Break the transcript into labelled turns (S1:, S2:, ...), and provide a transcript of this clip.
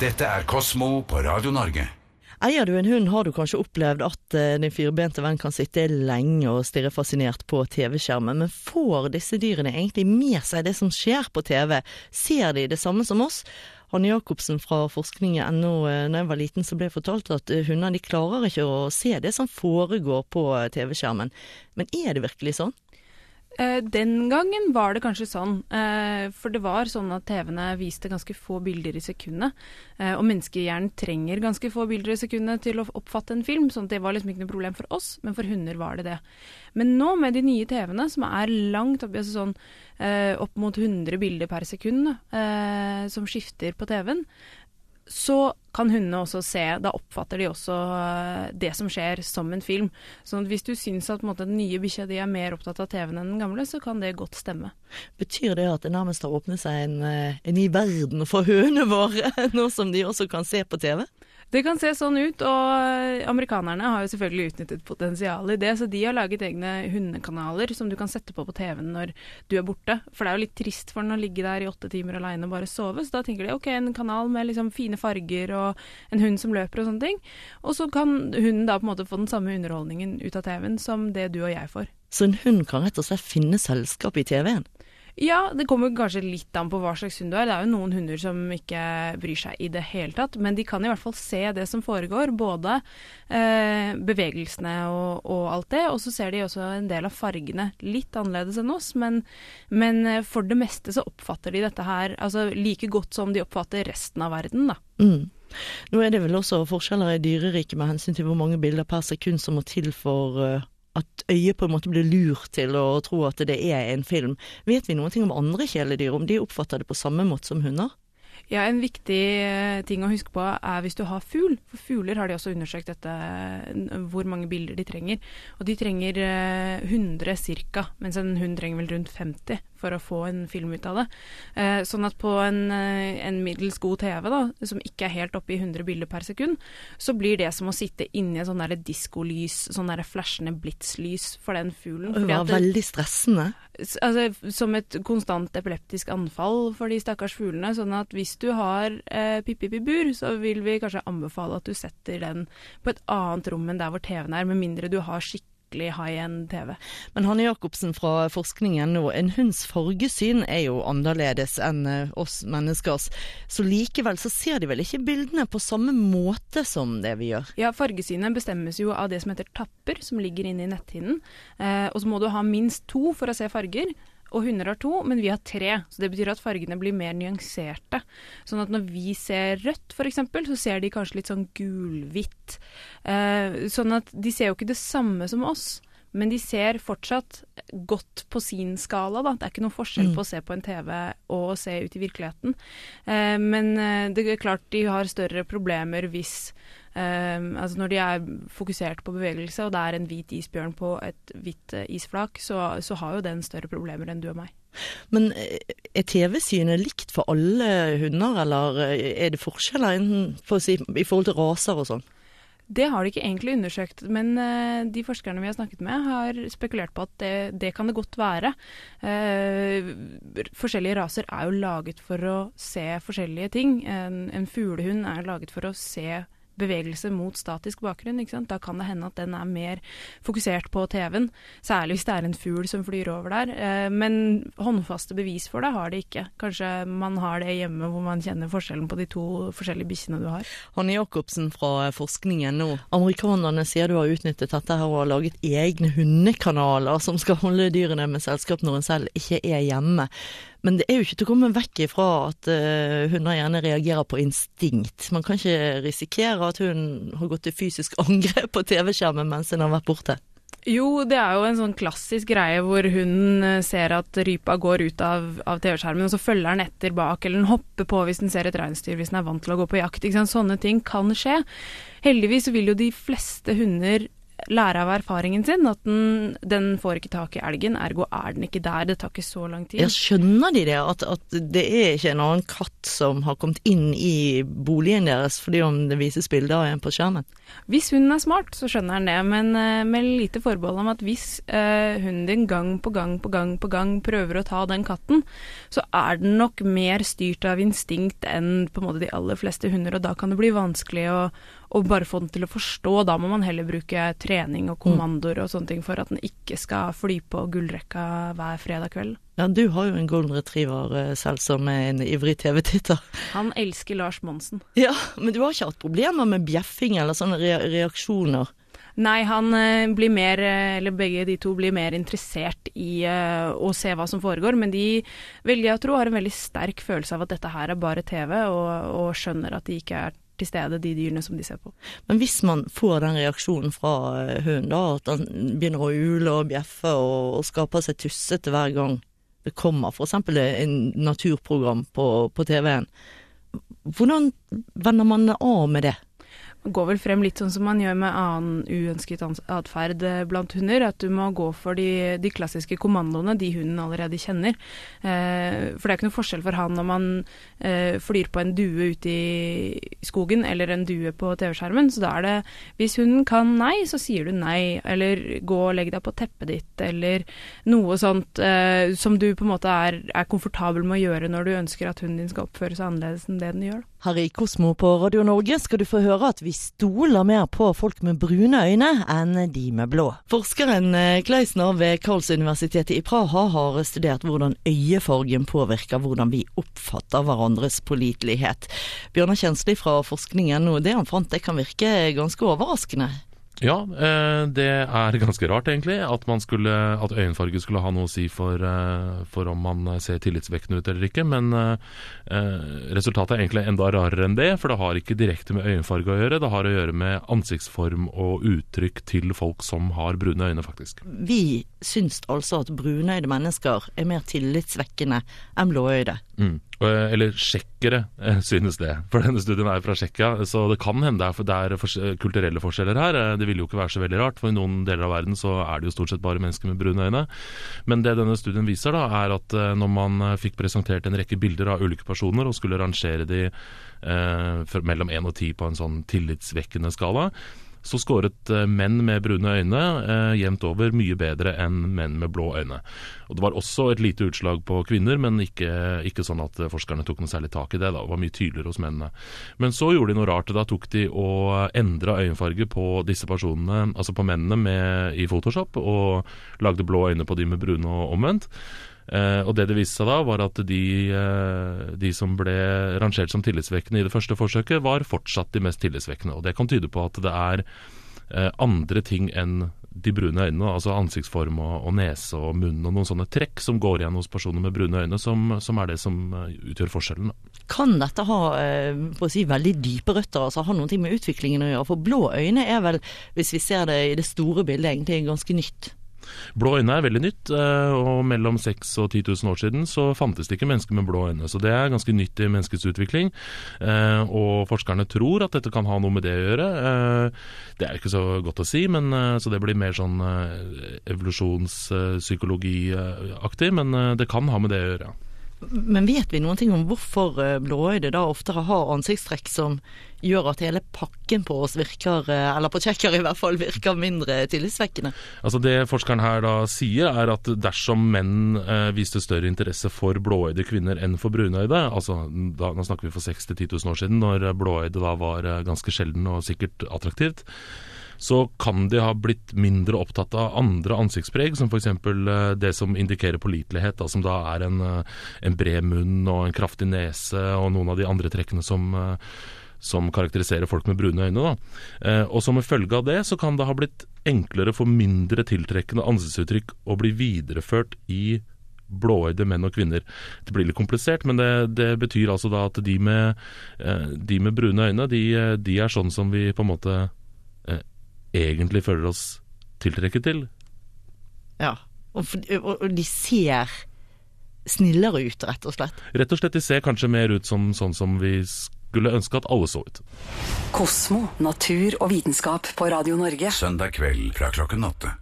S1: Dette er Kosmo på Radio Norge.
S2: Eier du en hund, har du kanskje opplevd at eh, din firbente venn kan sitte lenge og stirre fascinert på TV-skjermen, men får disse dyrene egentlig med seg det som skjer på TV? Ser de det samme som oss? Hanne Jacobsen fra forskning.no, eh, da jeg var liten så ble jeg fortalt at eh, hunder de klarer ikke å se det som foregår på TV-skjermen. Men er det virkelig sånn?
S3: Eh, den gangen var det kanskje sånn, eh, for det var sånn at TV-ene viste ganske få bilder i sekundet. Eh, og menneskehjernen trenger ganske få bilder i sekundet til å oppfatte en film, sånn at det var liksom ikke noe problem for oss, men for hunder var det det. Men nå med de nye TV-ene, som er langt oppi, altså sånn opp mot 100 bilder per sekund, som skifter på TV-en, så kan hundene også se, da oppfatter de også eh, det som skjer som en film. Så hvis du syns at måte, den nye bikkja di er mer opptatt av TV-en enn den gamle, så kan det godt stemme.
S2: Betyr det at det nærmest har åpnet seg en, eh, en ny verden for hundene våre, nå som de også kan se på TV?
S3: Det kan se sånn ut, og amerikanerne har jo selvfølgelig utnyttet potensialet i det, så de har laget egne hundekanaler som du kan sette på på TV-en når du er borte. For det er jo litt trist for den å ligge der i åtte timer aleine og bare sove, så da tenker de ok, en kanal med liksom fine farger og en hund som løper og sånne ting. Og så kan hunden da på en måte få den samme underholdningen ut av TV-en som det du og jeg får.
S2: Så en hund kan rett og slett finne selskap i TV-en?
S3: Ja, det kommer kanskje litt an på hva slags hund du er. Det er jo noen hunder som ikke bryr seg i det hele tatt, men de kan i hvert fall se det som foregår. Både eh, bevegelsene og, og, alt det, og så ser de også en del av fargene litt annerledes enn oss. Men, men eh, for det meste så oppfatter de dette her altså like godt som de oppfatter resten av verden, da.
S2: Mm. Nå er det vel også forskjeller i dyreriket med hensyn til hvor mange bilder per sekund som må til for uh at øyet på en måte blir lurt til å tro at det er en film. Vet vi noen ting om andre kjæledyr, om de oppfatter det på samme måte som hunder?
S3: Ja, En viktig eh, ting å huske på er hvis du har fugl. For fugler har de også undersøkt dette, hvor mange bilder de trenger. Og de trenger 100 eh, ca., mens en hund trenger vel rundt 50 for å få en film ut av det. Eh, sånn at på en, eh, en middels god TV, da, som ikke er helt oppe i 100 bilder per sekund, så blir det som å sitte inni et sånn diskolys, sånn der flashende blitslys for den fuglen.
S2: Det var veldig stressende?
S3: Altså, som et konstant epileptisk anfall for de stakkars fuglene. Sånn at hvis du har eh, Pippi i bur, så vil vi kanskje anbefale at du setter den på et annet rom enn der hvor TV-en er, med mindre du har skikkelig skikkelig high-end-TV.
S2: Men Hanne Jacobsen fra forskningen nå, en hunds fargesyn er jo annerledes enn eh, oss menneskers. Så likevel så ser de vel ikke bildene på samme måte som det vi gjør?
S3: Ja, fargesynet bestemmes jo av det som heter tapper, som ligger inne i netthinnen. Eh, og så må du ha minst to for å se farger og hunder har to, men vi har tre. Så det betyr at fargene blir mer nyanserte. Sånn at når vi ser rødt, f.eks., så ser de kanskje litt sånn gulhvitt. Eh, sånn at de ser jo ikke det samme som oss. Men de ser fortsatt godt på sin skala, da. Det er ikke noe forskjell mm. på å se på en TV og å se ut i virkeligheten. Eh, men eh, det er klart de har større problemer hvis Um, altså når de er fokusert på bevegelse, og det er en hvit isbjørn på et hvitt uh, isflak, så, så, har jo den større problemer enn du og meg.
S2: Men eh, er TV-synet likt for alle hunder, eller eh, er det forskjeller for si, i forhold til raser og sånn?
S3: Det har de ikke egentlig undersøkt, men de forskerne vi har snakket med, har spekulert på at det, det kan det godt være. Uh, forskjellige raser er jo laget for å se forskjellige ting. En, en fuglehund er laget for å se bevegelse mot statisk bakgrunn. Da kan det hende at den er mer fokusert på TV-en, særlig hvis det er en fugl som flyr over der. Eh, men håndfaste bevis for det har de ikke. Kanskje man har det hjemme hvor man kjenner forskjellen på de to forskjellige bikkjene du har.
S2: Hanne Jacobsen fra forskningen nå. Amerikanerne sier du har utnyttet dette her og har laget egne hundekanaler som skal holde dyrene med selskap når en selv ikke er hjemme. Men det er jo ikke til å komme vekk ifra at uh, hunder gjerne reagerer på instinkt. Man kan ikke risikere at hun har gått til fysisk angrep på TV-skjermen mens hun har vært borte.
S3: Jo, det er jo en sånn klassisk greie hvor hunden eh, ser at rypa går ut av, av TV-skjermen, og så følger den etter bak, eller den hopper på hvis den ser et reinsdyr, hvis den er vant til å gå på jakt. Sånne ting kan skje. Heldigvis vil jo de fleste hunder lære av erfaringen sin at den, den får ikke tak i elgen, ergo er den ikke der. Det tar ikke så lang tid.
S2: Ja, skjønner de det? At, at det er ikke en annen katt som har kommet inn i boligen deres fordi om det vises bilder av en på skjermen?
S3: Hvis hunden er smart, så skjønner han det, men uh, med lite forbehold om at hvis uh, hunden din gang på gang på gang på gang prøver å ta den katten, så er den nok mer styrt av instinkt enn på en måte de aller fleste hunder, og da kan det bli vanskelig å, å bare få den til å forstå. Da må man heller bruke trening og kommandoer og sånne ting for at den ikke skal fly på gullrekka hver fredag kveld.
S2: Ja, du har jo en golden retriever uh, selv som er en ivrig TV-titter.
S3: Han elsker Lars Monsen.
S2: Ja, men du har ikke hatt problemer med bjeffing eller sånne re reaksjoner?
S3: Nei, han blir mer, eller begge de to blir mer interessert i å se hva som foregår. Men de velger jeg tro har en veldig sterk følelse av at dette her er bare TV, og, og skjønner at de ikke er til stede, de dyrene som de ser på.
S2: Men hvis man får den reaksjonen fra hunden, da, at han begynner å ule og bjeffe og, og skaper seg tussete hver gang det kommer f.eks. en naturprogram på, på TV-en, hvordan vender man av med det?
S3: Man går vel frem litt sånn som man gjør med annen uønsket atferd blant hunder. At du må gå for de, de klassiske kommandoene, de hunden allerede kjenner. Eh, for det er ikke noe forskjell for han om han eh, flyr på en due ute i skogen eller en due på TV-skjermen. Så da er det Hvis hunden kan nei, så sier du nei. Eller gå og legg deg på teppet ditt, eller noe sånt eh, som du på en måte er, er komfortabel med å gjøre når du ønsker at hunden din skal oppføre seg annerledes enn det den gjør.
S2: Her i Kosmo på Radio Norge skal du få høre at vi stoler mer på folk med brune øyne enn de med blå. Forskeren Kleisner ved Karls-universitetet i Praha har studert hvordan øyefargen påvirker hvordan vi oppfatter hverandres pålitelighet. Bjørnar Kjensli fra forskningen, og det han fant det kan virke ganske overraskende.
S4: Ja, det er ganske rart egentlig at, skulle, at øyenfarge skulle ha noe å si for, for, om man ser tillitsvekkende ut eller ikke. Men resultatet er egentlig enda rarere enn det, for det har ikke direkte med øyenfarge å gjøre. Det har å gjøre med ansiktsform og uttrykk til folk som har brune øyne, faktisk.
S2: Vi syns altså at brunøyde mennesker er mer tillitsvekkende enn blåøyde.
S4: Mm. Eller tsjekkere synes det, for denne studien er fra Tsjekkia. Så det kan hende det er, kulturelle forskjeller her. Det ville jo ikke være så veldig rart, for i noen deler av verden så er det jo stort sett bare mennesker med brune øyne. Men det denne studien viser, da, er at når man fikk presentert en rekke bilder av ulike personer og skulle rangere de eh, mellom én og ti på en sånn tillitsvekkende skala, så skåret menn med brune øyne eh, jevnt over mye bedre enn menn med blå øyne. Og Det var også et lite utslag på kvinner, men ikke, ikke sånn at forskerne tok noe særlig tak i det. da, Det var mye tydeligere hos mennene. Men så gjorde de noe rart. Da tok de og endra øyenfarge på disse personene, altså på mennene med, i Photoshop, og lagde blå øyne på de med brune og omvendt. Eh, og det det viste seg da, var at de, eh, de, som ble rangert som tillitsvekkende i det første forsøket, var fortsatt de mest tillitsvekkende. Og det kan tyde på at det er eh, andre ting enn de brune øynene, altså ansiktsform og, og, nese og munn og noen sånne trekk som går igjen hos personer med brune øyne, som, som er det som utgjør forskjellen.
S2: Kan dette ha si, veldig dype røtter, altså ha noe med utviklingen å gjøre? For blå øyne er vel, hvis vi ser det i det store bildet, egentlig ganske nytt?
S4: Blå øyne er veldig nytt, og mellom 6000 og 10 000 år siden så fantes det ikke mennesker med blå øyne. Så det er ganske nytt i menneskets utvikling. Og forskerne tror at dette kan ha noe med det å gjøre. Det er ikke så godt å si, men så det blir mer sånn evolusjonspsykologiaktig. Men det kan ha med det å gjøre, ja.
S2: Men vet vi noen ting om hvorfor blåøyde da oftere har ansiktstrekk som gjør at hele pakken på oss virker, eller på tsjekker i hvert fall, virker mindre tillitsvekkende?
S4: Altså Det forskeren her da sier, er at dersom menn eh, viste større interesse for blåøyde kvinner enn for brunøyde, altså da, nå snakker vi for 6 000-10 000 år siden, når blåøyde da var ganske sjelden og sikkert attraktivt, så kan de ha blitt mindre opptatt av andre ansiktspreg, som f.eks. det som indikerer pålitelighet, da, som da er en, en, bred munn og en kraftig nese og noen av de andre trekkene som, som karakteriserer folk med brune øyne. Da. Og som en følge av det så kan det ha blitt enklere for mindre tiltrekkende ansiktsuttrykk å bli videreført i blåøyde menn og kvinner. Det blir litt komplisert, men det, det betyr altså da at de med, de med brune øyne, de, de, er sånn som vi på en måte egentlig føler oss tiltrekket til.
S2: Ja, og, og, de ser snillere ut, rett og slett?
S4: Rett og slett, de ser kanskje mer ut som sånn som vi skulle ønske at alle så ut.
S5: Kosmo, natur og vitenskap på Radio Norge.
S1: Søndag kveld fra klokken åtte.